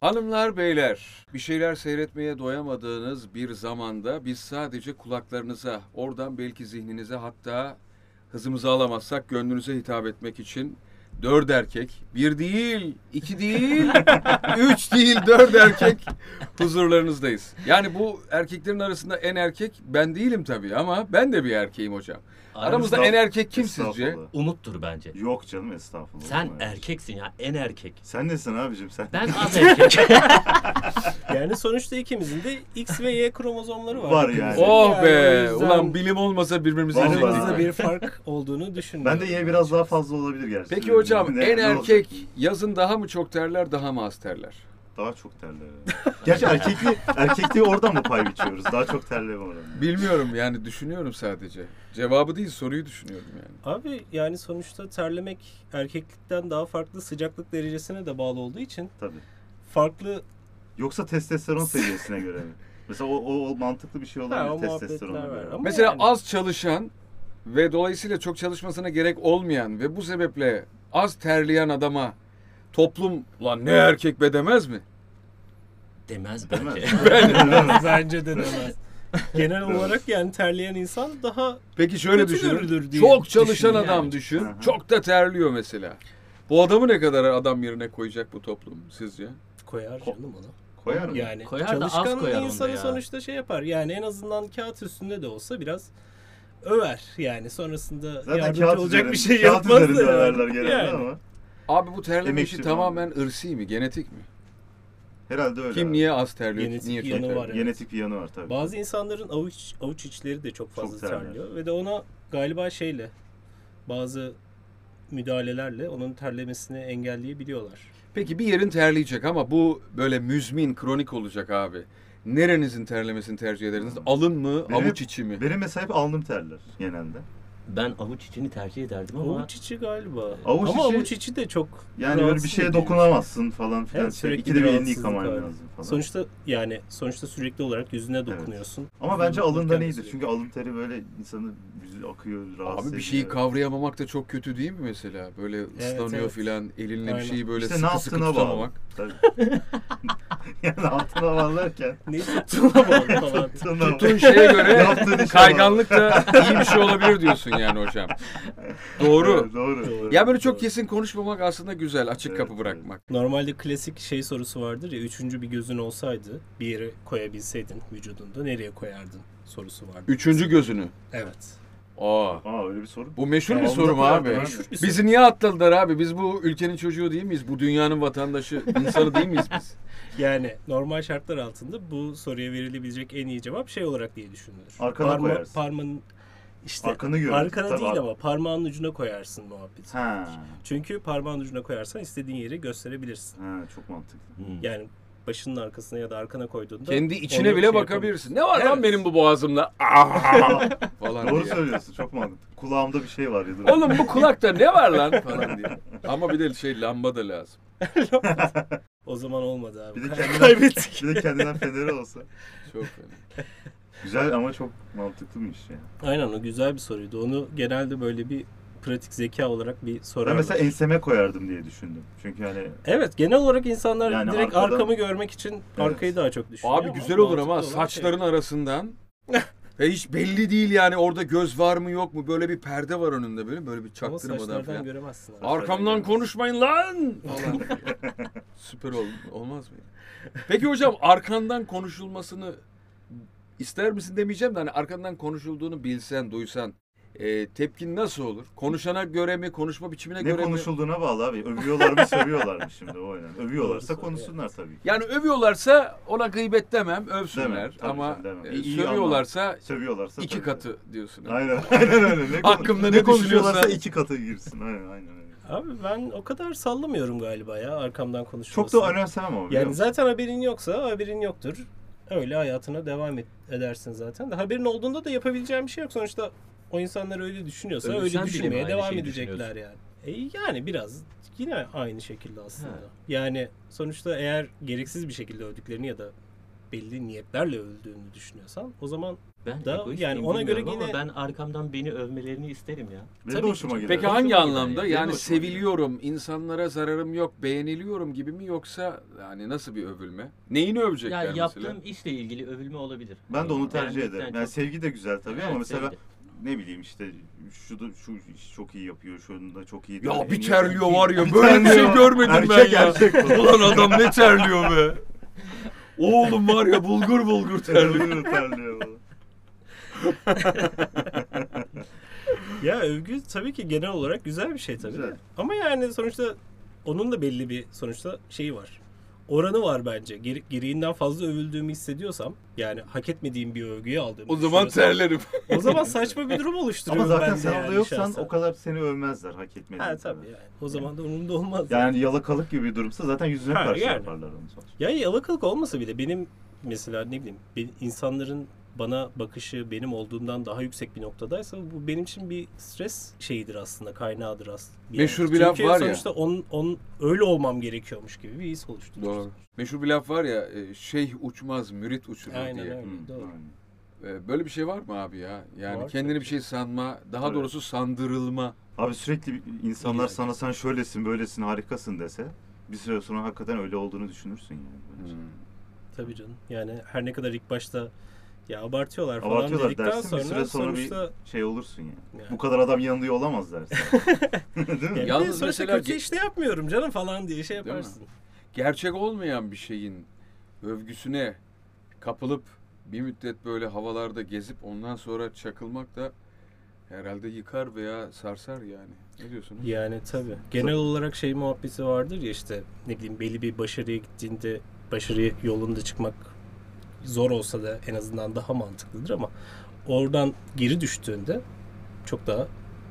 Hanımlar beyler bir şeyler seyretmeye doyamadığınız bir zamanda biz sadece kulaklarınıza oradan belki zihninize hatta hızımızı alamazsak gönlünüze hitap etmek için dört erkek bir değil iki değil üç değil dört erkek huzurlarınızdayız. Yani bu erkeklerin arasında en erkek ben değilim tabii ama ben de bir erkeğim hocam. Aramızda en erkek kim sizce? Estağfurullah. Umut'tur bence. Yok canım estağfurullah. Sen Olmaz. erkeksin ya en erkek. Sen nesin abicim sen? Ben az erkek. Yani sonuçta ikimizin de X ve Y kromozomları var. Var yani. Oh Yani be! Ulan bilim olmasa birbirimizi yiyecektik. aramızda bir fark olduğunu düşünmüyorum. Ben de Y biraz daha fazla olabilir gerçekten. Peki hocam Ne- en ne erkek olacak? yazın daha mı çok terler daha mı az terler? Daha çok terler. Gerçi erkekliği, erkekliği oradan mı pay biçiyoruz? Daha çok terleme oranı. Bilmiyorum yani düşünüyorum sadece. Cevabı değil soruyu düşünüyorum yani. Abi yani sonuçta terlemek erkeklikten daha farklı sıcaklık derecesine de bağlı olduğu için Tabii. farklı Yoksa testosteron seviyesine göre mi? Mesela o, o, o mantıklı bir şey Ha, olabilir o testosterona muhabbetler göre. var. Ama Mesela yani- az çalışan ve dolayısıyla çok çalışmasına gerek olmayan ve bu sebeple az terleyen adama toplum lan ne erkek be demez mi? Demez Demez. bence. bence de demez. Genel olarak yani terleyen insan daha Peki şöyle Kötü düşünün. görülür diye Çok çalışan düşünüyorum adam yani. düşün. Hı. Çok da terliyor mesela. Bu adamı ne kadar adam yerine koyacak bu toplum sizce? koyar canım onu. Koyar mı? Yani Koyar da az çalışkan koyar insanı ya. sonuçta şey yapar. Yani en azından kağıt üstünde de olsa biraz över. Yani sonrasında Zaten yardımcı kağıt olacak üzerinde, bir şey kağıt yapmaz da. üzerinde yani. överler genelde Yani. ama. Abi bu terleme Emekçi işi falan. tamamen ırsi mi? Genetik mi? Herhalde öyle. Kim abi. niye az terliyor? Genetik niye çok yanı terliyor? var. evet. Genetik bir yanı var tabii. Bazı insanların avuç avuç içleri de çok fazla terler. terliyor ve de ona galiba şeyle bazı müdahalelerle onun terlemesini engelleyebiliyorlar. Peki bir yerin terleyecek ama bu böyle müzmin, kronik olacak abi. Nerenizin terlemesini tercih ederiz? Alın mı, Benim avuç içi mi? Benim mesela hep alnım terler genelde. Ben avuç içini tercih ederdim ama Avuç içi galiba. Avuç Ama içi- avuç içi de çok Yani böyle bir rahatsız şeye edici. dokunamazsın falan filan. Evet, sürekli İkide bir bir elini rahatsızlık yıkaman var. lazım falan. Sonuçta yani sonuçta sürekli olarak yüzüne dokunuyorsun. Ama bence alından dokunurken iyidir. sürekli. Çünkü alın teri böyle insanı yüzü akıyor, rahatsız Abi bir ediyor. şeyi kavrayamamak da çok kötü değil mi mesela? Böyle ıslanıyor evet. filan, elinle bir Aynen. şeyi böyle İşte ne sıkı sıkı yaptığına bağlı. tutamamak. Tabii. yani altına bağlarken. Tuttuğuna bağlı falan. Tuttuğuna Tuttuğun şeye göre Yaptığın işe kayganlık da iyi bir şey olabilir diyorsun yani hocam. Doğru. Evet, doğru. Doğru. Ya böyle çok kesin konuşmamak aslında güzel, açık Evet, kapı evet. bırakmak. Normalde klasik şey sorusu vardır ya üçüncü bir gözün olsaydı bir yere koyabilseydin vücudunda nereye koyardın sorusu vardır. Üçüncü gözünü. Evet. Aa. Aa öyle bir soru. Bu meşhur bir Evet, soru mu abi? Meşhur bir soru. Bizi niye atladılar abi? Biz bu ülkenin çocuğu değil miyiz? Bu dünyanın vatandaşı, insanı değil miyiz biz? Yani normal şartlar altında bu soruya verilebilecek en iyi cevap şey olarak diye düşünülür. Arkana koyarsın. Parmağın işte Arkanı görün. arkana Tabii, değil ar- ama parmağın ucuna koyarsın muhabbet. Ha. Çünkü parmağın ucuna koyarsan istediğin yeri gösterebilirsin. Ha çok mantıklı. Hmm. Yani başının arkasına ya da arkana koyduğunda Kendi içine onu bile şey bakabilirsin. Ne var lan Evet. benim bu boğazımda? Aa! falan Doğru diye. söylüyorsun çok mantıklı. Kulağımda bir şey var ya. dur. Oğlum bu kulakta ne var lan falan diye. Ama bir de şey lamba da lazım. O zaman olmadı abi. Bir de kendinden, Kaybettik. bir de kendinden feneri olsa. Çok fena. Güzel ama çok mantıklı bir iş ya. Aynen o güzel bir soruydu. Onu genelde böyle bir pratik zeka olarak bir sorar. Ben mesela enseme koyardım diye düşündüm. Çünkü hani Evet genel olarak insanlar Yani direkt arkadan- arkamı görmek için arkayı daha çok düşünüyor. Abi güzel olur ama olan saçların şey. arasından ve hiç belli değil yani orada göz var mı yok mu böyle bir perde var önünde böyle böyle bir çaktırmadan falan. göremezsin. abi. Arkamdan konuşmayın lan. Süper ol, olmaz mı? Peki hocam arkandan konuşulmasını ister misin demeyeceğim de hani arkandan konuşulduğunu bilsen, duysan e, tepkin nasıl olur? Konuşana göre mi, konuşma biçimine ne göre mi? konuşulduğuna bağlı abi. Övüyorlar mı sövüyorlar mı şimdi o önemli. Övüyorlarsa konuşsunlar tabii ki. Yani övüyorlarsa ona gıybet demem, övsünler. Demem, Ama canım, demem. e, İyi sövüyorlarsa Sövüyorlarsa iki tabii. katı diyorsun. Aynen aynen öyle. Ne, Hakkımda ne konuşuyorlarsa konuşuyorsa- iki katı girsin. Aynen aynen öyle. Abi ben o kadar sallamıyorum galiba ya arkamdan Çok konuşulmasını. da önemsemem ama Yani musun? zaten haberin yoksa haberin yoktur. Öyle hayatına devam et, edersin zaten. De haberin olduğunda da yapabileceğin bir şey yok. Sonuçta o insanlar öyle düşünüyorsa Ölürsen öyle düşünmeye devam edecekler yani. E yani biraz yine aynı şekilde aslında. Ha. Yani sonuçta eğer gereksiz bir şekilde öldüklerini ya da belli niyetlerle övüldüğünü düşünüyorsan o zaman Ben Da- yani ona göre yine- ama ben arkamdan beni övmelerini isterim ya. Benim Tabii hoşuma gider. Peki Hoşuma hangi gider anlamda? yani. Yani hoşuma gider. seviliyorum, insanlara zararım yok, beğeniliyorum gibi mi yoksa yani nasıl bir övülme? Neyini övecekler Ya mesela? yaptığım işle ilgili övülme olabilir. Ben de onu tercih ederim. Yani çok- sevgi de güzel tabii ama Evet, mesela sevgi. ne bileyim işte şu da şu iş çok iyi yapıyor, şunu da çok iyi. Ya bir terliyor var ya böyle bir şey görmedim Erkek ben ya. erkek. Ulan adam ne terliyor be. Oğlum var ya bulgur bulgur terliyor. Terliyor ya övgü tabii ki genel olarak güzel bir şey tabii. Güzel. Ama yani sonuçta onun da belli bir sonuçta şeyi var. Oranı var bence. Gere- gereğinden fazla övüldüğümü hissediyorsam yani hak etmediğim bir övgüyü aldığımı O zaman düşünüyorsam, terlerim. O zaman saçma bir durum oluşturuyor Ama zaten sen yani orada yoksan şahsen. o kadar seni övmezler hak etmediğin Ha kadar. tabii yani. O zaman da umurumda olmaz. Yani yalakalık gibi bir durumsa zaten yüzüne Ha, karşı yani. yaparlar onu sonuçta. Ya yalakalık olmasa bile benim mesela ne bileyim ben- insanların bana bakışı benim olduğundan daha yüksek bir noktadaysa bu benim için bir stres şeyidir aslında kaynağıdır aslında. bir Meşhur yerde. bir laf Çünkü var ya. sonuçta on, on, öyle olmam gerekiyormuş gibi bir his oluşturur. Doğru. Meşhur bir laf var ya, e, şeyh uçmaz, mürit uçurur Aynen diye. öyle. Hı, doğru. aynen. E, Böyle bir şey var mı abi ya? Yani Var kendini tabii. bir şey sanma, daha Evet. doğrusu sandırılma. Abi sürekli insanlar sana sen şöylesin böylesin harikasın dese bir süre sonra hakikaten öyle olduğunu düşünürsün yani. bence. Hmm. Tabii canım. Yani her ne kadar ilk başta ya abartıyorlar falan Abartıyorlar dedikten dersin sonra, bir süre sonra sonuçta bir şey olursun yani. Yani. Bu kadar adam yanılıyor olamaz dersin. Değil mi? yani Yalnız sonuçta mesela kötü işte yapmıyorum canım falan diye şey yaparsın. Gerçek olmayan bir şeyin övgüsüne kapılıp bir müddet böyle havalarda gezip ondan sonra çakılmak da herhalde yıkar veya sarsar yani. Ne diyorsunuz? Yani tabii. Genel olarak şey muhabbeti vardır ya işte ne bileyim belli bir başarıya gittiğinde başarı yolunda çıkmak zor olsa da en azından daha mantıklıdır ama oradan geri düştüğünde çok daha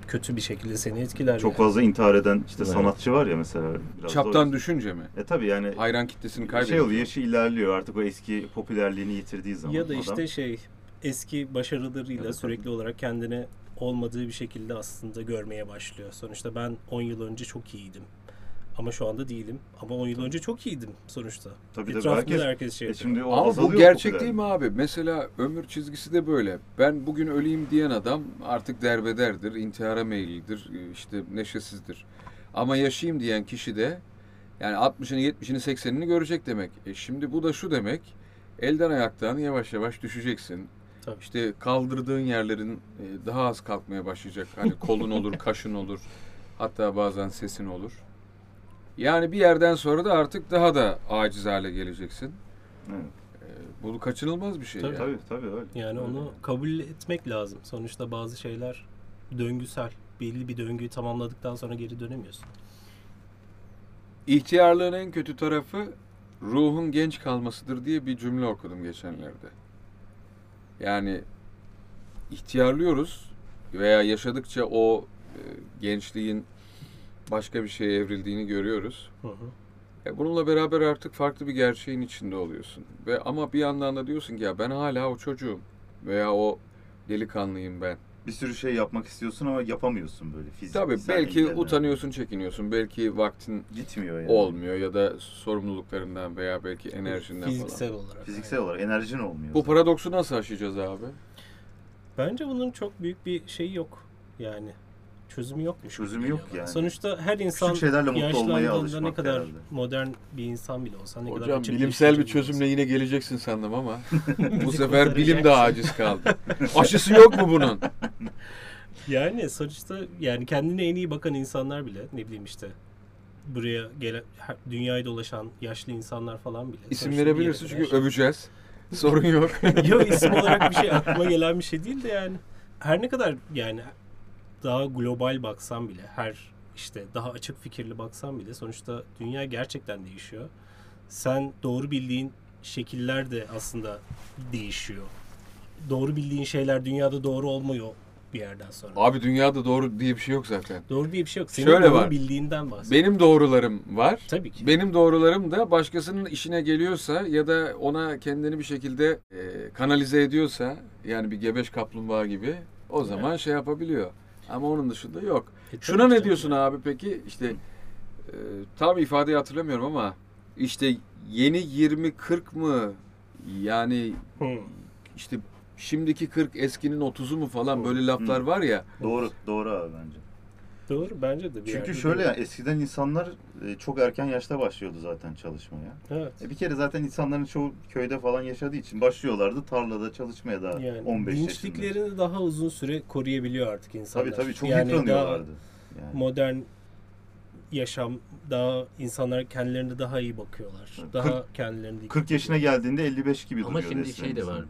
kötü bir şekilde seni etkiler. Çok yani. fazla intihar eden işte Evet. sanatçı var ya mesela. Biraz Çaptan yüzden. düşünce mi? E tabi yani Hayran kitlesini şey kaybediyor. oluyor yaşı ilerliyor artık o eski popülerliğini yitirdiği zaman. Ya da adam. işte şey eski başarılarıyla Evet, sürekli olarak kendini olmadığı bir şekilde aslında görmeye başlıyor. Sonuçta ben 10 yıl önce çok iyiydim. Ama şu anda değilim. Ama 10 yıl önce çok iyiydim sonuçta. Tabii de Etrafımda herkes- herkes şey E yapıyor. şimdi o Ama bu gerçek değil mi abi? Mesela ömür çizgisi de böyle. Ben bugün öleyim diyen adam artık derbederdir, intihara meyillidir, işte neşesizdir. Ama yaşayayım diyen kişi de yani 60'ını, 70'ini, 80'ini görecek demek. E şimdi bu da şu demek. Elden ayaktan yavaş yavaş düşeceksin. Tabii. İşte kaldırdığın yerlerin e, daha az kalkmaya başlayacak. Hani kolun olur, kaşın olur. Hatta bazen sesin olur. Yani bir yerden sonra da artık daha da aciz hale geleceksin. Evet. E, Bu kaçınılmaz bir şey. Tabii. ya. Tabii tabii öyle. Yani Öyle. onu kabul etmek lazım. Sonuçta bazı şeyler döngüsel. Belli bir döngüyü tamamladıktan sonra geri dönemiyorsun. İhtiyarlığın en kötü tarafı ruhun genç kalmasıdır diye bir cümle okudum geçenlerde. Yani ihtiyarlıyoruz veya yaşadıkça o e, gençliğin başka bir şeye evrildiğini görüyoruz. Hı hı. E, bununla beraber artık farklı bir gerçeğin içinde oluyorsun. Ve ama bir yandan da diyorsun ki ya ben hala o çocuğum veya o delikanlıyım ben. Bir sürü şey yapmak istiyorsun ama yapamıyorsun böyle fiziksel Tabii belki engelden. utanıyorsun, çekiniyorsun. Belki vaktin Gitmiyor yani. olmuyor ya da sorumluluklarından veya belki enerjinden Fiziksel falan. olarak. Fiziksel olarak enerjin olmuyor. Bu zaten. paradoksu nasıl aşacağız abi? Bence bunun çok büyük bir şeyi yok. Yani çözümü yokmuş. gibi Çözümü yok yani. Sonuçta her insan şeylerle mutlu olmaya alışmak ne kadar herhalde. modern bir insan bile olsa ne kadar Hocam bilimsel bir çözümle yine geleceksin sandım ama bu sefer bilim de aciz kaldı. Aşısı yok mu bunun? olsa. Yani sonuçta yani kendine en iyi bakan insanlar bile ne bileyim işte buraya gelen dünyayı dolaşan yaşlı insanlar falan bile. İsim verebilirsin kadar çünkü şey- öveceğiz. Sorun yok. Yok isim olarak bir şey aklıma gelen bir şey değil de yani her ne kadar yani daha global baksam bile her işte daha açık fikirli baksam bile sonuçta dünya gerçekten değişiyor. Sen doğru bildiğin şekiller de aslında değişiyor. Doğru bildiğin şeyler dünyada doğru olmuyor bir yerden sonra. Abi dünyada doğru diye bir şey yok zaten. Doğru diye bir şey yok. Senin Şöyle doğru var. bildiğinden bahsediyorum. Benim doğrularım var. Tabii ki. Benim doğrularım da başkasının işine geliyorsa ya da ona kendini bir şekilde e, kanalize ediyorsa yani bir gebeş kaplumbağa gibi o zaman şey yapabiliyor. Ama onun dışında yok. E, Şuna ne diyorsun abi peki? İşte e, tam ifadeyi hatırlamıyorum ama işte yeni 20 40 mı Yani Hı. işte şimdiki 40 eskinin 30'u mu falan böyle laflar Hı. var ya. Doğru, doğru abi bence. Doğru bence de bir Çünkü şöyle ya eskiden insanlar e, çok erken yaşta başlıyordu zaten çalışmaya. Evet. E bir kere zaten insanların çoğu köyde falan yaşadığı için başlıyorlardı tarlada çalışmaya daha Yani 15 yaşında. dinçliklerini daha uzun süre koruyabiliyor artık insanlar. Tabii tabii çok yani yıpranıyorlardı. Yani. modern yaşam daha insanlar kendilerine daha iyi bakıyorlar. Evet, Daha kırk- kendilerini dikkat 40 yaşına geldiğinde 55 gibi Ama duruyor şimdi resmen şey de var.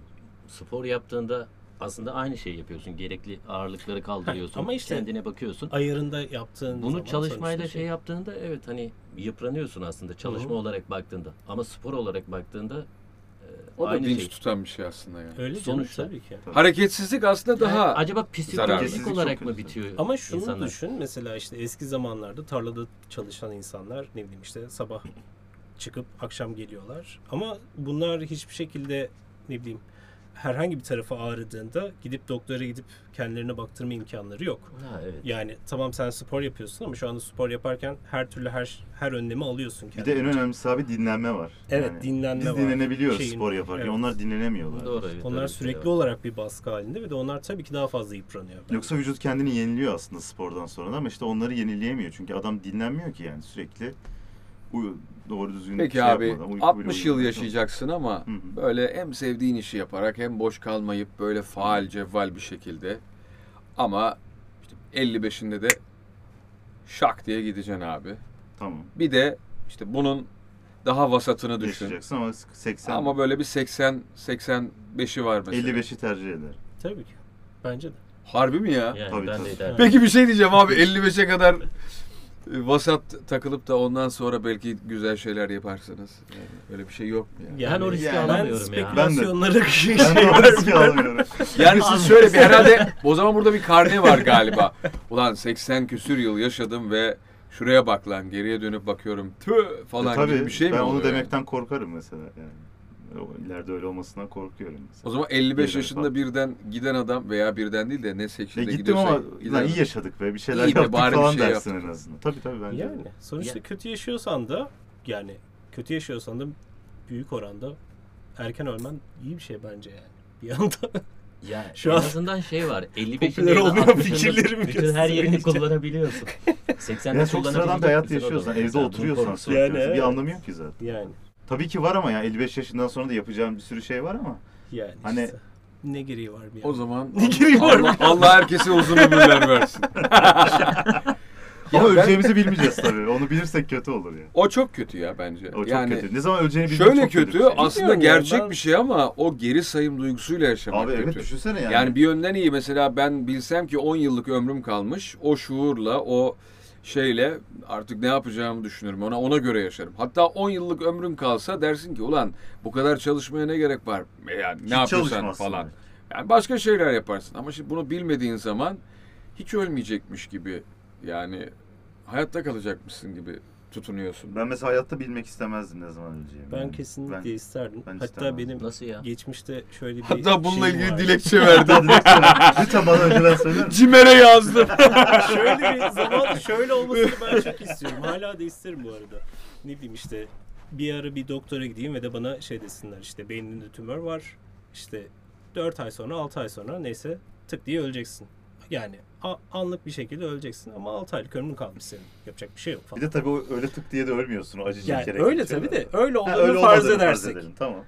Spor yaptığında aslında aynı şeyi yapıyorsun. Gerekli ağırlıkları kaldırıyorsun. ama işte- kendine bakıyorsun. ayarında yaptığın Bunu zaman çalışmayla sonuçta şey yaptığında evet hani yıpranıyorsun aslında çalışma Hı olarak baktığında. Ama spor olarak baktığında e, O da dinç şey. tutan bir şey aslında yani. Öyle canım Sonuçta. tabii ki. Hareketsizlik aslında daha Yani acaba psikolojik olarak mı bitiyor Ama şunu insanlar? düşün mesela işte eski zamanlarda tarlada çalışan insanlar ne bileyim işte sabah çıkıp akşam geliyorlar. Ama bunlar hiçbir şekilde ne bileyim herhangi bir tarafı ağrıdığında gidip doktora gidip kendilerine baktırma imkanları yok. Ha, evet. Yani tamam sen spor yapıyorsun ama şu anda spor yaparken her türlü her her önlemi alıyorsun Bir de en önemlisi abi dinlenme var. Evet, dinlenme biz var. dinlenebiliyoruz Şeyin- spor yaparken. evet. Onlar dinlenemiyorlar. Doğru evet. Onlar sürekli var. olarak bir baskı halinde ve de onlar tabii ki daha fazla yıpranıyor. bence. Yoksa vücut kendini yeniliyor aslında spordan sonra da ama işte onları yenileyemiyor. Çünkü adam dinlenmiyor ki yani sürekli doğru düzgün Peki şey abi yapmadan, uyku bile 60 yıl yaşayacaksın ama Hı hı. böyle hem sevdiğin işi yaparak hem boş kalmayıp böyle faal cevval bir şekilde ama işte 55'inde de şak diye gideceksin abi. Tamam. Bir de işte bunun daha vasatını düşün. Yaşayacaksın ama 80 Ama böyle bir 80 85'i var mesela. 55'i tercih eder. Tabii ki. Bence de. Harbi mi ya? Yani Tabii, ben tabii. de. Peki bir şey diyeceğim abi 55'e kadar vasat takılıp da ondan sonra belki güzel şeyler yaparsınız. Yani öyle bir şey yok mu ya? Ben o riski Yani- Ben alamıyorum ya. spekülasyonlara şey Ben de o riski alamıyorum. Yani siz şöyle bir herhalde o zaman burada bir karne var galiba. Ulan 80 küsür yıl yaşadım ve şuraya bak lan geriye dönüp bakıyorum tüh falan E, tabii gibi bir şey mi ben onu oluyor yani? demekten korkarım mesela yani. O, ileride öyle olmasından korkuyorum mesela. O zaman 55 Birden yaşında falan. birden giden adam veya birden değil de ne Ya şekilde gittim ama adam. iyi yaşadık be bir şeyler İyi yaptık bari bir falan şey dersin yaptık. en azından. Tabii tabii bence. Yani sonuçta Ya- kötü yaşıyorsan da yani kötü yaşıyorsan da büyük oranda erken ölmen iyi bir şey bence yani. Bir anda Ya Şu en an azından şey var. 55'inde popüler ya da olmayan 60'ında fikirlerim bütün her yerini kullanabiliyorsun. 80'de Ya çok sıradan bir hayat yaşıyorsan, evde oturuyorsan Yani bir evet. anlamı yok ki zaten. yani Tabii ki var ama ya 55 yaşından sonra da yapacağım bir sürü şey var ama yani Hani- işte. ne gereği var bir O yani. zaman Ne gereği var Allah, Allah herkese uzun ömürler versin. Ya ama ben- öleceğimizi bilmeyeceğiz tabii. Onu bilirsek kötü olur ya. O çok kötü ya bence. O çok yani kötü. Ne zaman öleceğini bilmek şöyle çok kötü, bir şey. aslında Bilmiyorum gerçek ben- bir şey ama o geri sayım duygusuyla yaşamak Abi evet kötü. düşünsene yani. Yani bir yönden iyi mesela ben bilsem ki 10 yıllık ömrüm kalmış o şuurla o şeyle artık ne yapacağımı düşünürüm ona ona göre yaşarım. Hatta 10 yıllık ömrüm kalsa dersin ki ulan bu kadar çalışmaya ne gerek var? Yani Hiç ne yapıyorsan çalışmazsın falan. Yani başka şeyler yaparsın ama şimdi bunu bilmediğin zaman hiç ölmeyecekmiş gibi yani hayatta kalacakmışsın gibi tutunuyorsun. Ben mesela hayatta bilmek istemezdim ne zaman öleceğimi. Ben kesinlikle ben- isterdim. ben Hatta istemem. benim Nasıl ya? geçmişte şöyle bir Hatta bununla şeyim ilgili var. dilekçe verdim. Lütfen bana önceden söyler misin? Cimer'e yazdım. şöyle bir zaman şöyle olmasını ben çok istiyorum. Hala da isterim bu arada. Ne bileyim işte bir ara bir doktora gideyim ve de bana şey desinler işte beyninde tümör var. İşte 4 ay sonra 6 ay sonra neyse tık diye öleceksin. Yani anlık bir şekilde öleceksin ama 6 aylık ömrün kalmış senin. Yapacak bir şey yok falan. Bir de tabii o öyle tık diye de ölmüyorsun. O acıcı yani bir kere öyle tabii de öyle Ha, olduğunu öyle farz edersek. edelim. Tamam.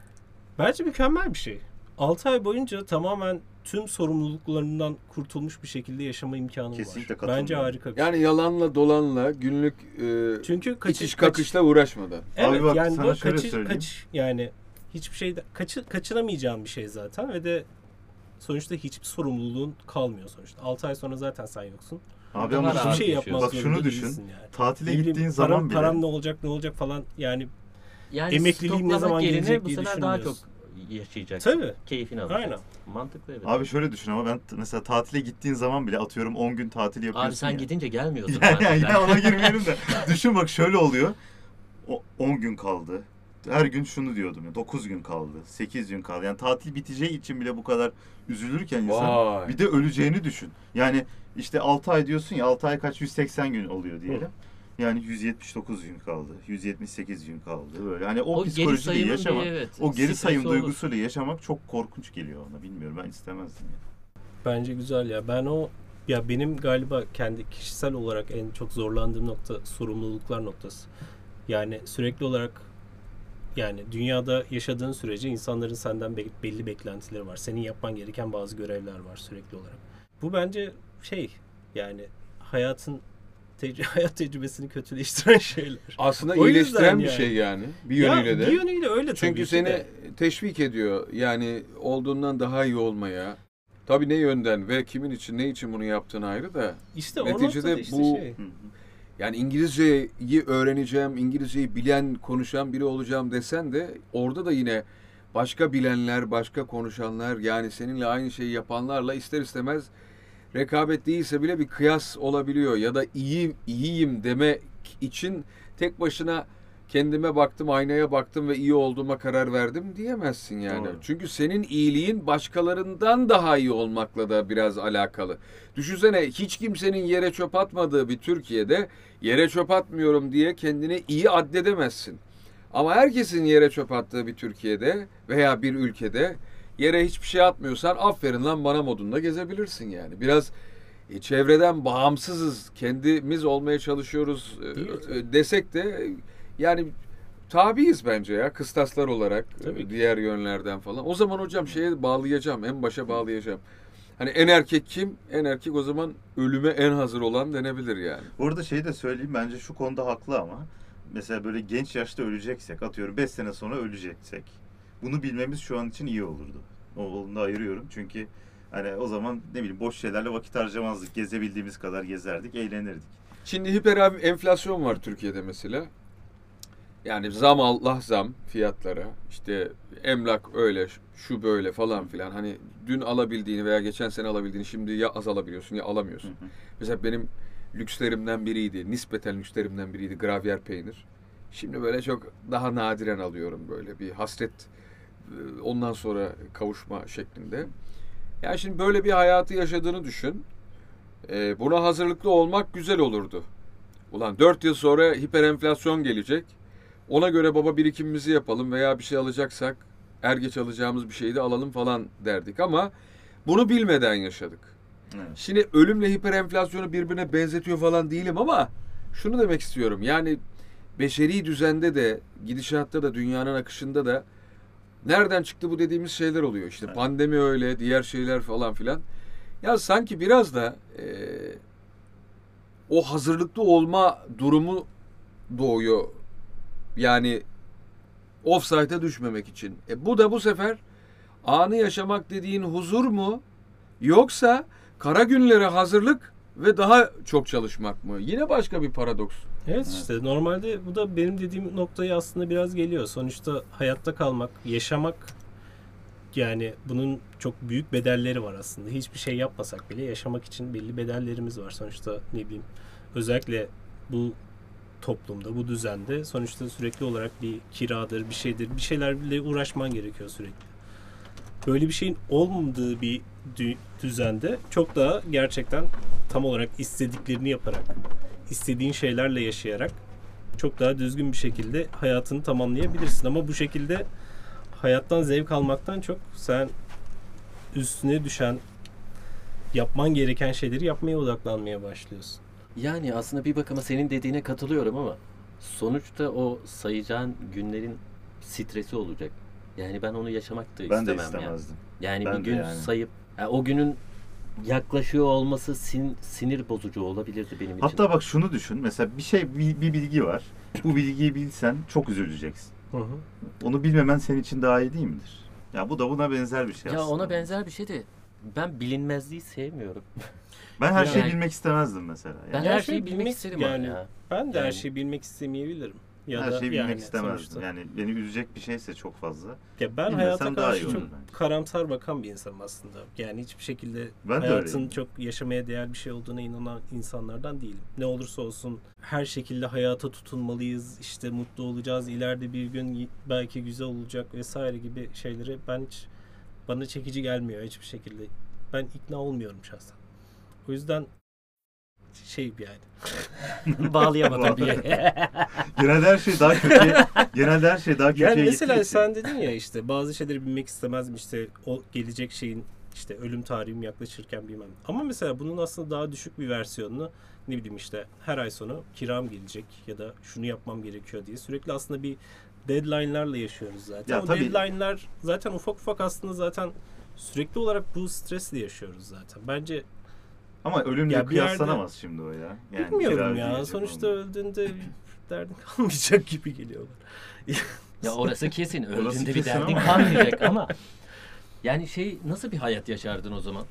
Bence mükemmel bir şey. 6 ay boyunca tamamen tüm sorumluluklarından kurtulmuş bir şekilde yaşama imkanı Kesinlikle var. katılıyorum. Bence harika bir şey. Yani yalanla dolanla günlük e, Çünkü kaçış, itiş kaç- kakışla uğraşmadan. Evet Abi bak, yani sana bu şöyle kaçı, söyleyeyim. kaç yani hiçbir şeyde kaçı, kaçınamayacağın bir şey zaten ve de sonuçta hiçbir sorumluluğun kalmıyor sonuçta. 6 ay sonra zaten sen yoksun. Abi ama Hiçbir şey yapmaz Bak şunu düşün. yani. tatile bileyim, gittiğin param, zaman bile param ne olacak ne olacak falan yani Yani Emekliliğim ne zaman gelecek bu diye sefer daha çok yaşayacaksın. Tabii. Keyfini alacaksın. Aynen. Mantıklı evet. Abi şöyle düşün ama ben mesela tatile gittiğin zaman bile atıyorum 10 gün tatil yapıyorsun Abi sen ya. gidince gelmiyorsun. Yani, yani ona girmeyelim de. Düşün bak şöyle oluyor. O 10 gün kaldı. Her gün şunu diyordum ya 9 gün kaldı. 8 gün kaldı. Yani tatil biteceği için bile bu kadar üzülürken insan Vay. bir de öleceğini düşün. Yani işte 6 ay diyorsun ya 6 ay kaç 180 gün oluyor diyelim. Yani 179 gün kaldı. 178 gün kaldı. Böyle hani o, O psikolojiyle yaşamak. bir evet. O geri stresi sayım olur. duygusuyla yaşamak çok korkunç geliyor ona. Bilmiyorum ben istemezdim yani. Bence güzel ya. Ben o ya benim galiba kendi kişisel olarak en çok zorlandığım nokta sorumluluklar noktası. Yani sürekli olarak yani dünyada yaşadığın sürece insanların senden be- belli beklentileri var. Senin yapman gereken bazı görevler var sürekli olarak. Bu bence şey yani hayatın tec- hayat tecrübesini kötüleştiren şeyler. Aslında O iyileştiren bir yani. şey yani. Bir Ya, yönüyle de. Bir yönüyle öyle tabii Çünkü seni de. teşvik ediyor. Yani olduğundan daha iyi olmaya. Tabii ne yönden ve kimin için ne için bunu yaptığın ayrı da. işte o neticede noktada işte bu- şey. Yani İngilizceyi öğreneceğim, İngilizceyi bilen, konuşan biri olacağım desen de orada da yine başka bilenler, başka konuşanlar yani seninle aynı şeyi yapanlarla ister istemez rekabet değilse bile bir kıyas olabiliyor. Ya da iyi iyiyim demek için tek başına kendime baktım, aynaya baktım ve iyi olduğuma karar verdim diyemezsin yani. Doğru. Çünkü senin iyiliğin başkalarından daha iyi olmakla da biraz alakalı. Düşünsene hiç kimsenin yere çöp atmadığı bir Türkiye'de yere çöp atmıyorum diye kendini iyi addedemezsin. Ama herkesin yere çöp attığı bir Türkiye'de veya bir ülkede yere hiçbir şey atmıyorsan aferin lan bana modunda gezebilirsin yani. Biraz e, çevreden bağımsızız, kendimiz olmaya çalışıyoruz e, e, desek de yani tabiiz bence ya kıstaslar olarak Tabii diğer yönlerden falan. O zaman hocam şeye bağlayacağım, en başa bağlayacağım. Hani en erkek kim? En erkek o zaman ölüme en hazır olan denebilir yani. Bu arada şeyi de söyleyeyim bence şu konuda haklı ama. Mesela böyle genç yaşta öleceksek atıyorum 5 sene sonra öleceksek. Bunu bilmemiz şu an için iyi olurdu. Onu da ayırıyorum çünkü hani o zaman ne bileyim boş şeylerle vakit harcamazdık. Gezebildiğimiz kadar gezerdik, eğlenirdik. Şimdi hiper enflasyon var Türkiye'de mesela. Yani zam Allah zam fiyatlara. İşte emlak öyle, şu böyle falan filan. Hani dün alabildiğini veya geçen sene alabildiğini şimdi ya az alabiliyorsun ya alamıyorsun. Hı hı. Mesela benim lükslerimden biriydi. Nispeten lükslerimden biriydi gravyer peynir. Şimdi böyle çok daha nadiren alıyorum böyle bir hasret e, ondan sonra kavuşma şeklinde. Yani şimdi böyle bir hayatı yaşadığını düşün. E, buna hazırlıklı olmak güzel olurdu. Ulan 4 yıl sonra hiper enflasyon gelecek. Ona göre baba birikimimizi yapalım veya bir şey alacaksak er geç alacağımız bir şeyi de alalım falan derdik ama bunu bilmeden yaşadık. Evet. Şimdi ölümle hiper enflasyonu birbirine benzetiyor falan değilim ama şunu demek istiyorum. Yani beşeri düzende de gidişatta da dünyanın akışında da nereden çıktı bu dediğimiz şeyler oluyor. İşte Evet. pandemi öyle, diğer şeyler falan filan. Ya sanki biraz da eee, o hazırlıklı olma durumu doğuyor. Yani offside'a düşmemek için. E bu da bu sefer anı yaşamak dediğin huzur mu? Yoksa kara günlere hazırlık ve daha çok çalışmak mı? Yine başka bir paradoks. Evet işte normalde bu da benim dediğim noktaya aslında biraz geliyor. Sonuçta hayatta kalmak, yaşamak yani bunun çok büyük bedelleri var aslında. Hiçbir şey yapmasak bile yaşamak için belli bedellerimiz var. Sonuçta ne bileyim özellikle bu toplumda, bu düzende sonuçta sürekli olarak bir kiradır, bir şeydir, bir şeylerle uğraşman gerekiyor sürekli. Böyle bir şeyin olmadığı bir dü- düzende çok daha gerçekten tam olarak istediklerini yaparak istediğin şeylerle yaşayarak çok daha düzgün bir şekilde hayatını tamamlayabilirsin. Ama bu şekilde hayattan zevk almaktan çok sen üstüne düşen yapman gereken şeyleri yapmaya odaklanmaya başlıyorsun. Yani aslında bir bakıma senin dediğine katılıyorum ama sonuçta o sayacağın günlerin stresi olacak. Yani ben onu yaşamak da Ben de istemem ya. istemezdim. Yani Ben bir de gün yani. sayıp yani o günün yaklaşıyor olması sin- sinir bozucu olabilirdi benim için. Hatta bak şunu düşün. Mesela bir şey bir, bir bilgi var. Bu bilgiyi bilsen çok üzüleceksin. Hı hı. Onu bilmemen senin için daha iyi değil midir? Ya bu da buna benzer bir şey ya aslında. ona benzer bir şey de ben bilinmezliği sevmiyorum. Ben her şeyi Yani- bilmek istemezdim mesela. Ben Yani. Her her şeyi şeyi bilmek isterim yani- abi ya. Ben de her Yani- şeyi bilmek istemeyebilirim. Ya her da şeyi bilmek yani istemezdim. sonuçta. Yani beni üzecek bir şeyse çok fazla. Ya ben Bilmesem hayata daha iyi karşı olur çok bence. karamsar bakan bir insanım aslında. Yani hiçbir şekilde Ben de hayatın öyleyim. çok yaşamaya değer bir şey olduğuna inanan insanlardan değilim. Ne olursa olsun her şekilde hayata tutunmalıyız. işte mutlu olacağız. ileride bir gün y- belki güzel olacak vesaire gibi şeyleri ben hiç bana çekici gelmiyor hiçbir şekilde. Ben ikna olmuyorum şahsen. O yüzden şey yani. Bağlayamadım bir yere. Genelde her şey daha kötü. genelde her şey daha kötüye Yani mesela sen dedin ya işte bazı şeyleri bilmek istemezdim işte o gelecek şeyin işte ölüm tarihim yaklaşırken bilmem. Ama mesela bunun aslında daha düşük bir versiyonunu ne bileyim işte her ay sonu kiram gelecek ya da şunu yapmam gerekiyor diye sürekli aslında bir deadline'larla yaşıyoruz zaten. Ya o tabii. deadline'lar zaten ufak ufak aslında zaten sürekli olarak bu stresle yaşıyoruz zaten. Bence Ama ölümle Ya bir yerde- kıyaslanamaz şimdi o ya. Yani bilmiyorum ya. Sonuçta olmalı. öldüğünde derdin kalmayacak gibi geliyor. Ya orası kesin. Orası Öldüğünde bir kesin derdin ama. kalmayacak ama yani şey nasıl bir hayat yaşardın o zaman?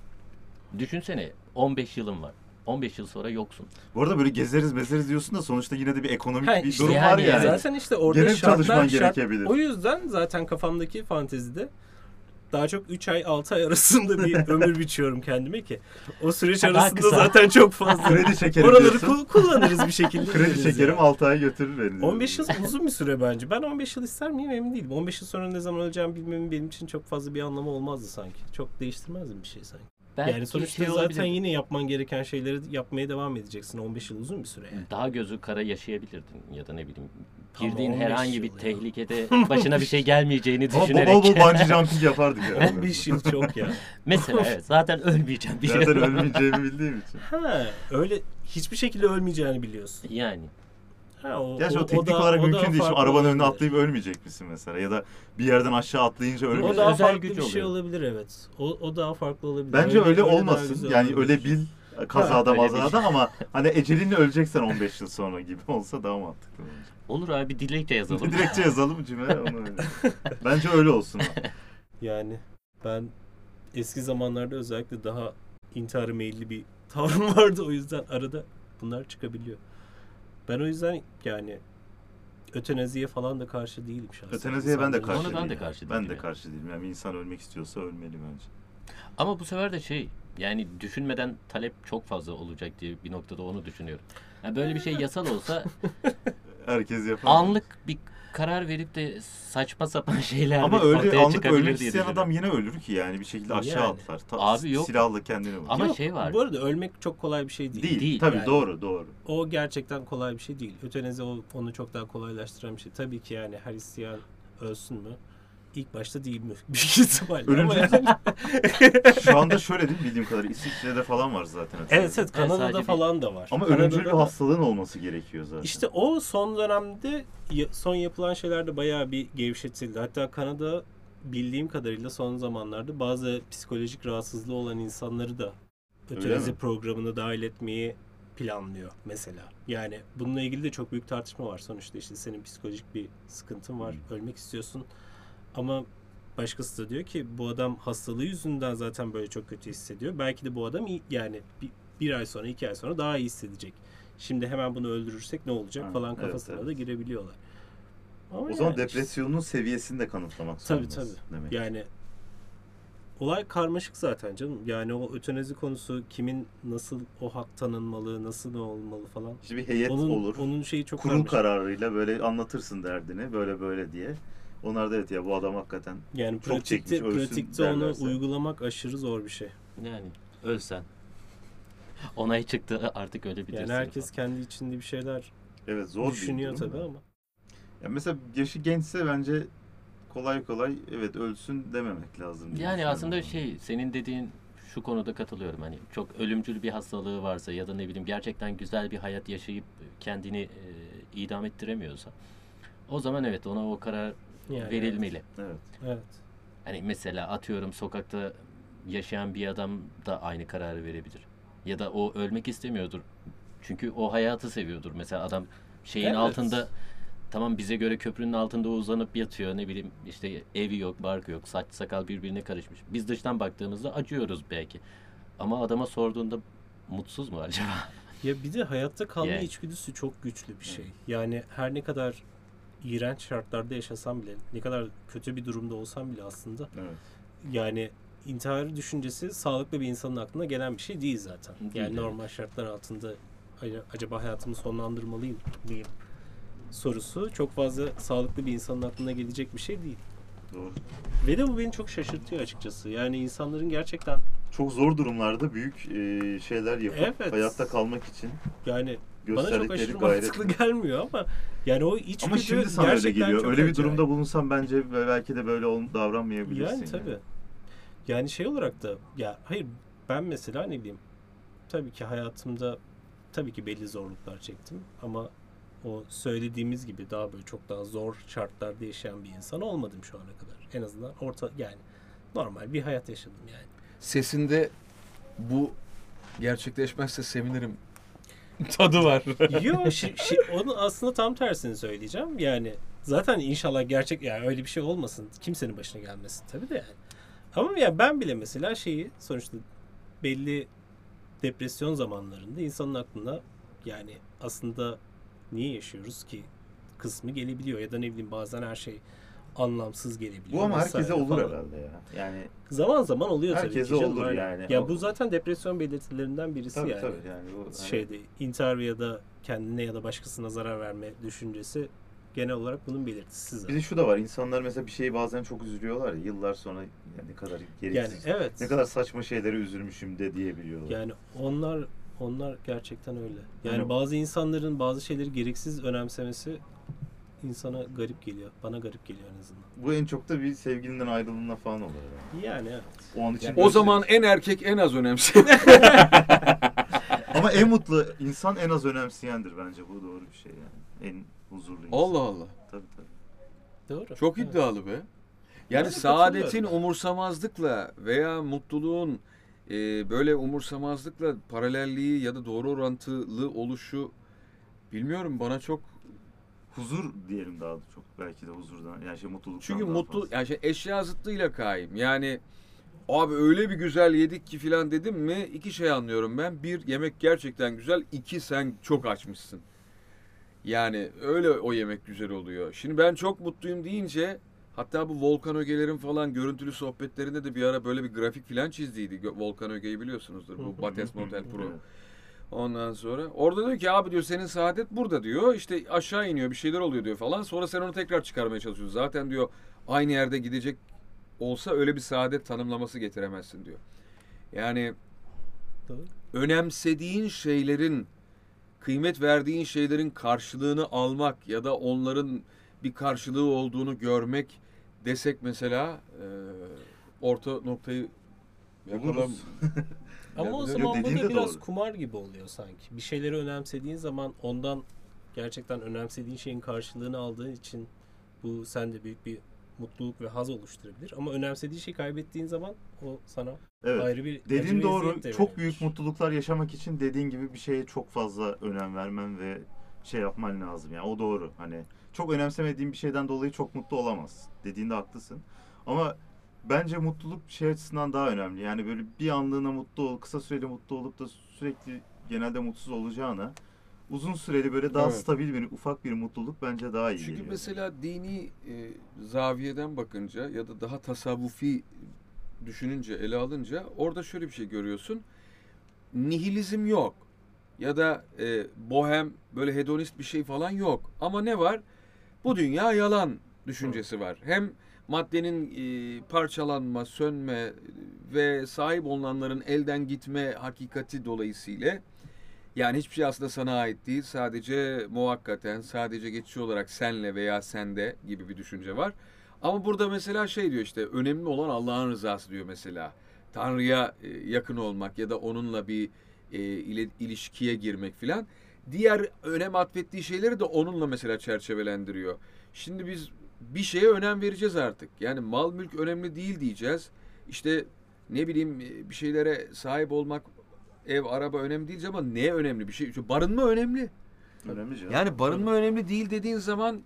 Düşünsene 15 yılın var. 15 yıl sonra yoksun. Bu arada böyle gezeriz mezeriz diyorsun da sonuçta yine de bir ekonomik Ha, bir işte durum yani var yani. Zaten işte orada Gene şartlar çalışman şart. gerekebilir. O yüzden zaten kafamdaki fantezide daha çok 3 ay 6 ay arasında bir ömür biçiyorum kendime ki. O süreç daha arasında kısa. zaten çok fazla. Kredi çekerim Oraları ku- kullanırız bir şekilde. Kredi gideriz çekerim ya. 6 ay götürür beni. 15 yıl uzun bir süre bence. Ben 15 yıl ister miyim emin değilim. 15 yıl sonra ne zaman öleceğimi bilmemin benim için çok fazla bir anlamı olmazdı sanki. Çok değiştirmezdi bir şey sanki. Belki yani sonuçta şey zaten olabilir. yine yapman gereken şeyleri yapmaya devam edeceksin. 15 yıl uzun bir süre yani. daha gözü kara yaşayabilirdin ya da ne bileyim Ama girdiğin 15 herhangi bir ya. tehlikede başına bir şey gelmeyeceğini düşünerek. bol bol bungee jumping yapardık ya. 15 yıl çok ya. Mesela evet zaten ölmeyeceğim şey. Zaten ölmeyeceğimi bildiğim için. Ha, öyle hiçbir şekilde ölmeyeceğini biliyorsun. Yani Ha, o, Gerçi o, o- teknik o da- olarak o mümkün değil. Şimdi arabanın önüne atlayıp ölmeyecek misin mesela? Ya da bir yerden aşağı atlayınca O ölmeyecek. daha Özel farklı güç bir şey oluyor. olabilir evet. O, o daha farklı olabilir. Bence öyle, daha olmasın. Yani olabilir. öyle bil kazada öyle mazada ama hani ecelinle öleceksen 15 yıl sonra gibi olsa daha mantıklı bence. olur abi dilekçe yazalım. Dilekçe yazalım cümle onu öyle. Bence öyle olsun. Yani ben eski zamanlarda özellikle daha intihara meyilli bir tavrım vardı. O yüzden arada bunlar çıkabiliyor. Ben o yüzden yani ötenaziye falan da karşı değilim şahsen. Ötenaziye ben de karşı Ona ben de değilim. karşı Ben değilim de yani. karşı değilim. Yani insan ölmek istiyorsa ölmeli bence. Ama bu sefer de şey yani düşünmeden talep çok fazla olacak diye bir noktada onu düşünüyorum. Yani böyle bir şey yasal olsa Herkes yapar. anlık bir karar verip de saçma sapan şeyler ama öyle ortaya anlık ölmek diye isteyen düşünüyorum. adam yine ölür ki yani bir şekilde aşağı Yani. atlar. Ta- Abi yok. Silahla kendini vurur. Ama Yok, şey var. Bu arada ölmek çok kolay bir şey değil. değil. değil. Tabii Yani. doğru doğru. O gerçekten kolay bir şey değil. Ötenazi o- onu çok daha kolaylaştıran bir şey. Tabii ki yani her isteyen ölsün mü? İlk başta değil mi? Büyük ihtimalle. Ama Ölümcül- yani- Şu anda şöyle değil mi bildiğim kadarıyla İsviçre'de falan var zaten. evet evet Kanada'da bir- falan da var. Ama ölümcül bir hastalığın olması gerekiyor zaten. İşte o son dönemde son yapılan şeylerde bayağı bir gevşetildi. Hatta Kanada bildiğim kadarıyla son zamanlarda bazı psikolojik rahatsızlığı olan insanları da mi? programına dahil etmeyi planlıyor mesela. Yani bununla ilgili de çok büyük tartışma var. Sonuçta işte senin psikolojik bir sıkıntın var. Ölmek istiyorsun. Ama başkası da diyor ki bu adam hastalığı yüzünden zaten böyle çok kötü hissediyor. Belki de bu adam iyi, yani bir, bir ay sonra iki ay sonra daha iyi hissedecek. Şimdi hemen bunu öldürürsek ne olacak Ha, falan evet, kafasına evet. da girebiliyorlar. Ama o zaman yani işte- depresyonun seviyesini de kanıtlamak Tabii zorundasın tabii. demek. Yani olay karmaşık zaten canım. Yani o ötenazi konusu kimin nasıl o hak tanınmalı, nasıl ne olmalı falan. İşte bir heyet onun, olur. Onun şeyi çok kurul karmaşık. kararıyla böyle anlatırsın derdini böyle böyle diye. Onlar da evet ya bu adam hakikaten Yani çok çekmiş, pratikte, ölsün pratikte onu derlerse. uygulamak aşırı zor bir şey. Yani ölsen. Onay çıktı artık öyle bilirsin. Yani herkes kendi içinde bir şeyler evet zor düşünüyor bir tabii da. ama. Ya mesela yaşı gençse bence kolay kolay evet ölsün dememek lazım. Yani aslında şey senin dediğin şu konuda katılıyorum. Hani çok ölümcül bir hastalığı varsa ya da ne bileyim gerçekten güzel bir hayat yaşayıp kendini e, idam ettiremiyorsa o zaman evet ona o karar Yani verilmeli. Evet. Evet. Hani mesela atıyorum sokakta yaşayan bir adam da aynı kararı verebilir. Ya da o ölmek istemiyordur. Çünkü o hayatı seviyordur. Mesela adam şeyin Evet. altında tamam bize göre köprünün altında uzanıp yatıyor. Ne bileyim işte evi yok, barkı yok, saç sakal birbirine karışmış. Biz dıştan baktığımızda acıyoruz belki. Ama adama sorduğunda mutsuz mu acaba? Ya bir de hayatta kalma Yani. içgüdüsü çok güçlü bir şey. Yani her ne kadar iğrenç şartlarda yaşasam bile, ne kadar kötü bir durumda olsam bile aslında Evet. yani intihar düşüncesi sağlıklı bir insanın aklına gelen bir şey değil zaten. Değil, yani evet. normal şartlar altında "Ac- acaba hayatımı sonlandırmalıyım mıyım sorusu çok fazla sağlıklı bir insanın aklına gelecek bir şey değil. Doğru. Ve de bu beni çok şaşırtıyor açıkçası. Yani insanların gerçekten çok zor durumlarda büyük şeyler yapıp Evet. hayatta kalmak için Yani bana çok aşırı gayret. mantıklı gelmiyor ama yani o iç Ama gücü şimdi sana öyle gerçekten geliyor. Öyle bir durumda bulunsan bence belki de böyle davranmayabilirsin. Yani tabii. Yani şey olarak da ya hayır ben mesela ne bileyim tabii ki hayatımda tabii ki belli zorluklar çektim ama o söylediğimiz gibi daha böyle çok daha zor şartlarda yaşayan bir insan olmadım şu ana kadar. En azından orta yani normal bir hayat yaşadım yani. Sesinde bu gerçekleşmezse sevinirim tadı var. Yo şi, şi- onu aslında tam tersini söyleyeceğim. Yani zaten inşallah gerçek yani öyle bir şey olmasın. Kimsenin başına gelmesin tabii de yani. Ama ya ben bile mesela şeyi sonuçta belli depresyon zamanlarında insanın aklına yani aslında niye yaşıyoruz ki kısmı gelebiliyor ya da ne bileyim bazen her şey anlamsız gelebiliyor. Bu ama herkese olur falan. herhalde ya. Yani Zaman zaman oluyor tabii ki. Herkese olur aynen. yani. Ya O- bu zaten depresyon belirtilerinden birisi tabii yani tabii yani bu hani- şeyde intihar ya da kendine ya da başkasına zarar verme düşüncesi genel olarak bunun belirtisi Bir zaten. de şu da var. insanlar mesela bir şeyi bazen çok üzülüyorlar ya. Yıllar sonra yani ne kadar Yani gereksiz. evet. Ne kadar saçma şeylere üzülmüşüm de diyebiliyorlar. Yani onlar onlar gerçekten öyle. Yani Yani- bazı insanların bazı şeyleri gereksiz önemsemesi insana garip geliyor. Bana garip geliyor en azından. Bu en çok da bir sevgilinden ayrılığına falan olur. Yani. Yani evet. O an için Yani- o zaman en erkek en az önemli. ama en mutlu insan en az önemseyendir bence. Bu doğru bir şey yani. En huzurlu insan. Allah Allah. Tabii tabii. Doğru. Çok Evet. iddialı be. Ben Yani de saadetin umursamazlıkla veya mutluluğun e, böyle umursamazlıkla paralelliği ya da doğru orantılı oluşu bilmiyorum bana çok Huzur diyelim daha da çok. Belki de huzurdan. Yani şey mutluluktan çünkü daha mutlu fazla. yani şey eşya zıttıyla kaim. Yani abi öyle bir güzel yedik ki filan dedim mi iki şey anlıyorum ben. Bir yemek gerçekten güzel. iki sen çok açmışsın. Yani öyle o yemek güzel oluyor. Şimdi ben çok mutluyum deyince hatta bu Volkan Ögeler'in falan görüntülü sohbetlerinde de bir ara böyle bir grafik filan çizdiydi. Volkan Öge'yi biliyorsunuzdur. Bu Bates Motel Pro. Ondan sonra orada diyor ki abi diyor senin saadet burada diyor. İşte aşağı iniyor bir şeyler oluyor diyor falan. Sonra sen onu tekrar çıkarmaya çalışıyorsun. Zaten diyor aynı yerde gidecek olsa öyle bir saadet tanımlaması getiremezsin diyor. Yani Doğru. önemsediğin şeylerin kıymet verdiğin şeylerin karşılığını almak ya da onların bir karşılığı olduğunu görmek desek mesela e, orta noktayı yakalam. Ama o zaman bu da biraz doğru. kumar gibi oluyor sanki. Bir şeyleri önemsediğin zaman ondan gerçekten önemsediğin şeyin karşılığını aldığın için bu sende büyük bir mutluluk ve haz oluşturabilir. Ama önemsediğin şeyi kaybettiğin zaman o sana Evet. ayrı bir Dediğin doğru. de Çok büyük mutluluklar yaşamak için dediğin gibi bir şeye çok fazla önem vermen ve şey yapman lazım. Yani o doğru. Hani çok önemsemediğin bir şeyden dolayı çok mutlu olamazsın. Dediğinde haklısın. Ama bence mutluluk şey açısından daha önemli. Yani böyle bir anlığına mutlu ol, kısa süreli mutlu olup da sürekli genelde mutsuz olacağına uzun süreli böyle daha Evet. stabil bir ufak bir mutluluk bence daha iyi Çünkü geliyor. mesela dini e, zaviyeden bakınca ya da daha tasavvufi düşününce, ele alınca orada şöyle bir şey görüyorsun. Nihilizm yok. Ya da e, bohem böyle hedonist bir şey falan yok. Ama ne var? Bu dünya yalan düşüncesi var. Hem maddenin e, parçalanma, sönme ve sahip olunanların elden gitme hakikati dolayısıyla yani hiçbir şey aslında sana ait değil. Sadece muhakkaten, sadece geçici olarak senle veya sende gibi bir düşünce var. Ama burada mesela şey diyor işte önemli olan Allah'ın rızası diyor mesela. Tanrı'ya e, yakın olmak ya da onunla bir e, ilişkiye girmek filan. Diğer önem atfettiği şeyleri de onunla mesela çerçevelendiriyor. Şimdi biz bir şeye önem vereceğiz artık. Yani mal mülk önemli değil diyeceğiz. İşte ne bileyim e, bir şeylere sahip olmak, ev, araba önemli değil ama neye önemli bir şey? Barınma önemli. Önemli canım. Yani barınma önemli değil dediğin zaman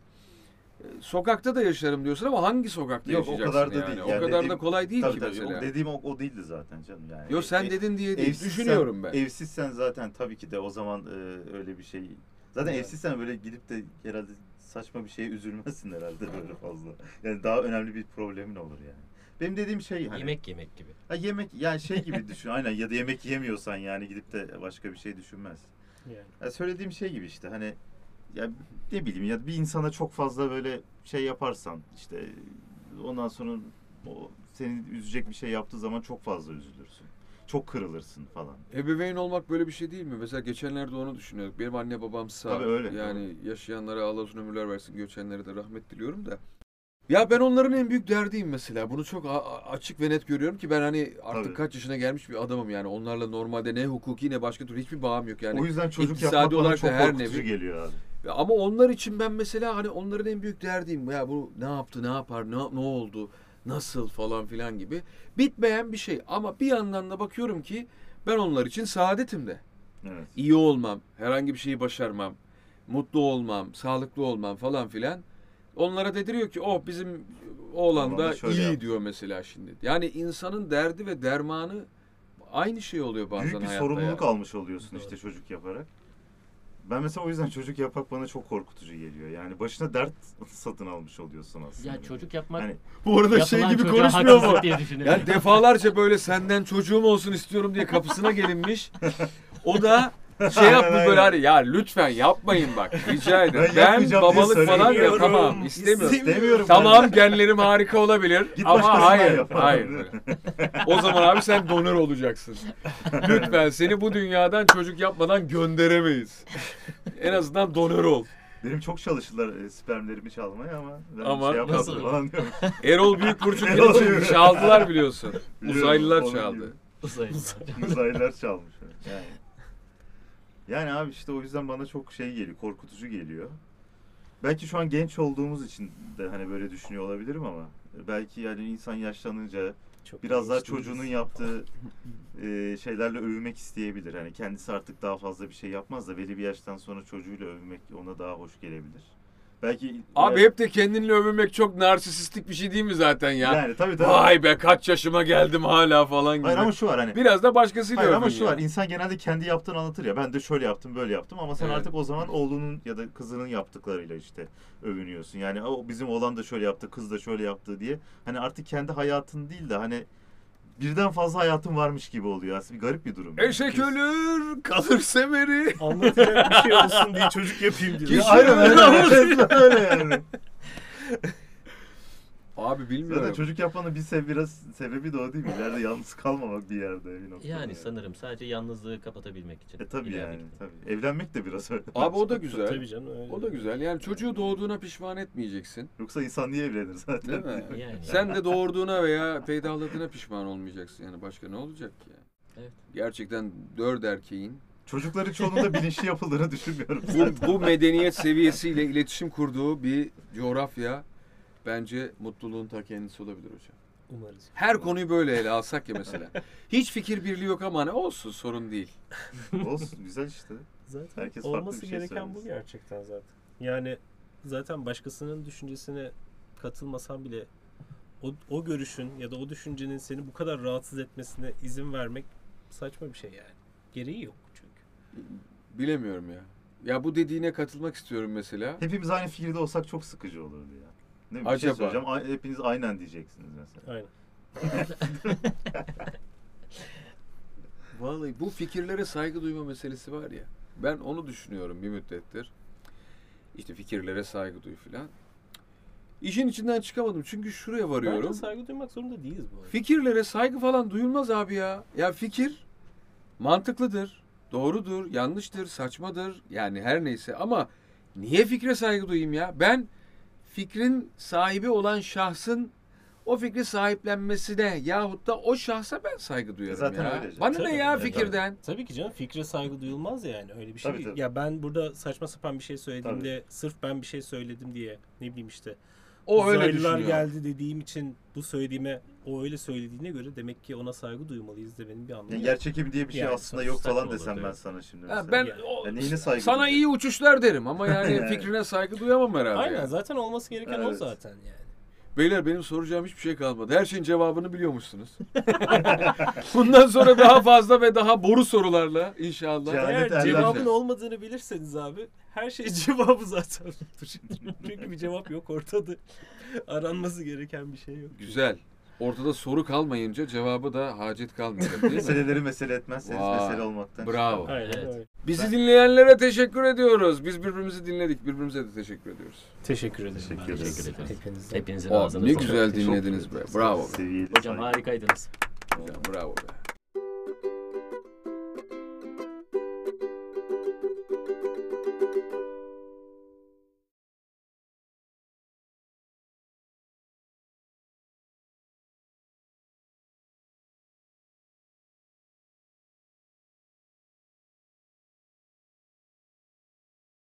e, sokakta da yaşarım diyorsun ama hangi sokakta Yok, o yaşayacaksın kadar da yani? değil. O Yani kadar da dediğim- kolay değil Tabii ki tabii. mesela. O dediğim o, o değildi zaten canım yani. Yo sen Ev- dedin diye değil. Düşünüyorum ben. Evsizsen zaten tabii ki de o zaman e, öyle bir şey. Zaten Evet. evsizsen böyle gidip de herhalde saçma bir şeye üzülmezsin herhalde böyle fazla. Yani daha önemli bir problemin olur yani. Benim dediğim şey hani Yemek yemek gibi. ha, yemek yani şey gibi düşün aynen ya da yemek yemiyorsan yani gidip de başka bir şey düşünmez. Yani. Ya söylediğim şey gibi işte hani ya ne bileyim ya bir insana çok fazla böyle şey yaparsan işte ondan sonra o seni üzecek bir şey yaptığı zaman çok fazla üzülürsün. Çok kırılırsın falan. Ebeveyn olmak böyle bir şey değil mi? Mesela geçenlerde onu düşünüyorduk. Benim anne babam sağ. Tabii öyle, Yani yaşayanlara Allah uzun ömürler versin. Göçenlere de rahmet diliyorum da. Ya ben onların en büyük derdiyim mesela. Bunu çok açık ve net görüyorum ki ben hani artık Tabii. kaç yaşına gelmiş bir adamım yani. Onlarla normalde ne hukuki ne başka türlü hiçbir bağım yok yani. o yüzden çocuk yapmak bana olarak da çok her nevi. geliyor abi. Ya Ama onlar için ben mesela hani onların en büyük derdiyim. Ya bu ne yaptı, ne yapar, ne, ne oldu, nasıl falan filan gibi. Bitmeyen bir şey. Ama bir yandan da bakıyorum ki ben onlar için saadetim de. Evet. iyi olmam, herhangi bir şeyi başarmam, mutlu olmam, sağlıklı olmam falan filan. Onlara dediriyor ki oh bizim oğlan da iyi yaptı." diyor mesela şimdi. Yani insanın derdi ve dermanı aynı şey oluyor bazen Büyük bir hayatta sorumluluk ya. almış oluyorsun Doğru. işte çocuk yaparak. Ben mesela o yüzden çocuk yapmak bana çok korkutucu geliyor. Yani başına dert satın almış oluyorsun aslında. Ya çocuk yapmak Hani Bu arada şey yapılan gibi çocuğa konuşmuyor mu? haksızlık diye düşünüyorum. Yani defalarca böyle senden çocuğum olsun istiyorum diye kapısına gelinmiş. O da şey yapmış Aynen, böyle hani ya lütfen yapmayın bak rica ederim. Ben Ben, babalık falan yapamam istemiyorum. istemiyorum. Tamam genlerim harika olabilir Git ama hayır, yap. hayır. O zaman abi sen donör olacaksın. Lütfen seni bu dünyadan çocuk yapmadan gönderemeyiz. En azından donör ol. Benim çok çalıştılar e, spermlerimi çalmaya ama ben Ama şey yapmadım nasıl? falan diyorum. Erol Büyükburç'un Erol çaldılar biliyorsun. Biliyorum, Uzaylılar çaldı. gibi. Uzaylı. Uzaylılar çalmış. Yani. Yani abi işte o yüzden bana çok şey geliyor, korkutucu geliyor. Belki şu an genç olduğumuz için de hani böyle düşünüyor olabilirim ama belki yani insan yaşlanınca Çok biraz daha çocuğunun yaptığı e, şeylerle övmek isteyebilir. Hani kendisi artık daha fazla bir şey yapmaz da belli bir yaştan sonra çocuğuyla övmek ona daha hoş gelebilir. Belki Abi hep de kendinle övünmek çok narsisistik bir şey değil mi zaten ya? yani tabii tabii. Vay be kaç yaşıma geldim hala falan gibi. Hayır ama şu var hani Biraz da başkasıyla Hayır ama şu ya. var insan genelde kendi yaptığını anlatır ya ben de şöyle yaptım böyle yaptım ama sen Evet. artık o zaman oğlunun ya da kızının yaptıklarıyla işte övünüyorsun. Yani o bizim oğlan da şöyle yaptı kız da şöyle yaptı diye hani artık kendi hayatın değil de hani birden fazla hayatın varmış gibi oluyor aslında bir garip bir durum. yani. Eşek Biz- ölür, kalır semeri. Anlatacak bir şey olsun diye çocuk yapayım Kişi aynen öyle. öyle yani. Abi bilmiyorum. Zaten çocuk yapmanın bir sev biraz sebebi de o değil mi? İleride yalnız kalmamak bir yerde bir noktada. Yani sanırım sadece yalnızlığı kapatabilmek için. E tabii yani ileride. tabii. Evlenmek de biraz öyle. Abi o da güzel. Tabii canım öyle. O da güzel. Yani çocuğu doğduğuna pişman etmeyeceksin. Yoksa insan niye evlenir zaten? Değil mi? Yani. Sen de doğurduğuna veya peydahladığına pişman olmayacaksın. Yani başka ne olacak ki? yani? Evet. Gerçekten dört erkeğin Çocukların çoğunun da bilinçli yapıldığını düşünmüyorum. bu, bu medeniyet seviyesiyle iletişim kurduğu bir coğrafya bence mutluluğun ta kendisi olabilir hocam. Umarız. Her konuyu böyle ele alsak ya mesela. Hiç fikir birliği yok ama ne olsun sorun değil. Olsun güzel işte. Zaten Herkes farklı olması bir şey gereken bu gerçekten zaten. Yani zaten başkasının düşüncesine katılmasan bile o, o görüşün ya da o düşüncenin seni bu kadar rahatsız etmesine izin vermek saçma bir şey yani. Gereği yok çünkü. Bilemiyorum ya. Ya bu dediğine katılmak istiyorum mesela. Hepimiz aynı fikirde olsak çok sıkıcı olurdu ya. Ne bir Acaba? şey söyleyeceğim. a- Hepiniz aynen diyeceksiniz mesela. Aynen. Vallahi bu fikirlere saygı duyma meselesi var ya. Ben onu düşünüyorum bir müddettir. İşte fikirlere saygı duy filan. İşin içinden çıkamadım çünkü şuraya varıyorum. Bence saygı duymak zorunda değiliz bu arada. Fikirlere saygı falan duyulmaz abi ya. Ya fikir mantıklıdır, doğrudur, yanlıştır, saçmadır. Yani her neyse ama niye fikre saygı duyayım ya? Ben fikrin sahibi olan şahsın o fikri sahiplenmesine yahut da o şahsa ben saygı duyarım Zaten ya. öyle. Bana Tabii, ne ya tabii. fikirden? Tabii ki canım fikre saygı duyulmaz yani öyle bir şey. Tabii, tabii. Ya ben burada saçma sapan bir şey söylediğimde sırf ben bir şey söyledim diye ne bileyim işte O öyle düşünüyor. geldi dediğim için bu söylediğime o öyle söylediğine göre demek ki ona saygı duymalıyız demenin bir anlamı Yani yer çekimi diye bir şey Yani aslında yok falan olur, desem ben evet. sana şimdi. Mesela. ben Yani. o- Ya neyine saygı sana duyacağım? iyi uçuşlar derim ama yani fikrine saygı duyamam herhalde. Aynen yani. zaten olması gereken o Evet. zaten yani. Beyler benim soracağım hiçbir şey kalmadı. Her şeyin cevabını biliyormuşsunuz. Bundan sonra daha fazla ve daha boru sorularla inşallah. Ya- Eğer cevabın de. olmadığını bilirseniz abi her şey cevabı zaten. Çünkü bir cevap yok ortada. Aranması gereken bir şey yok. Güzel. Ortada soru kalmayınca cevabı da hacet kalmayacak değil mi? Meseleleri mesele etmezseniz Vay, mesele olmaktan bravo. Aynen Evet. Bizi Ben- dinleyenlere teşekkür ediyoruz. Biz birbirimizi dinledik. Birbirimize de teşekkür ediyoruz. Teşekkür ederim. Teşekkür ederiz. Teşekkür ederiz. Hepinize. Hepinizin Oh, ağzına ne güzel dinlediniz be. Bravo be. seviyeli Hocam harikaydınız. Hocam, bravo be.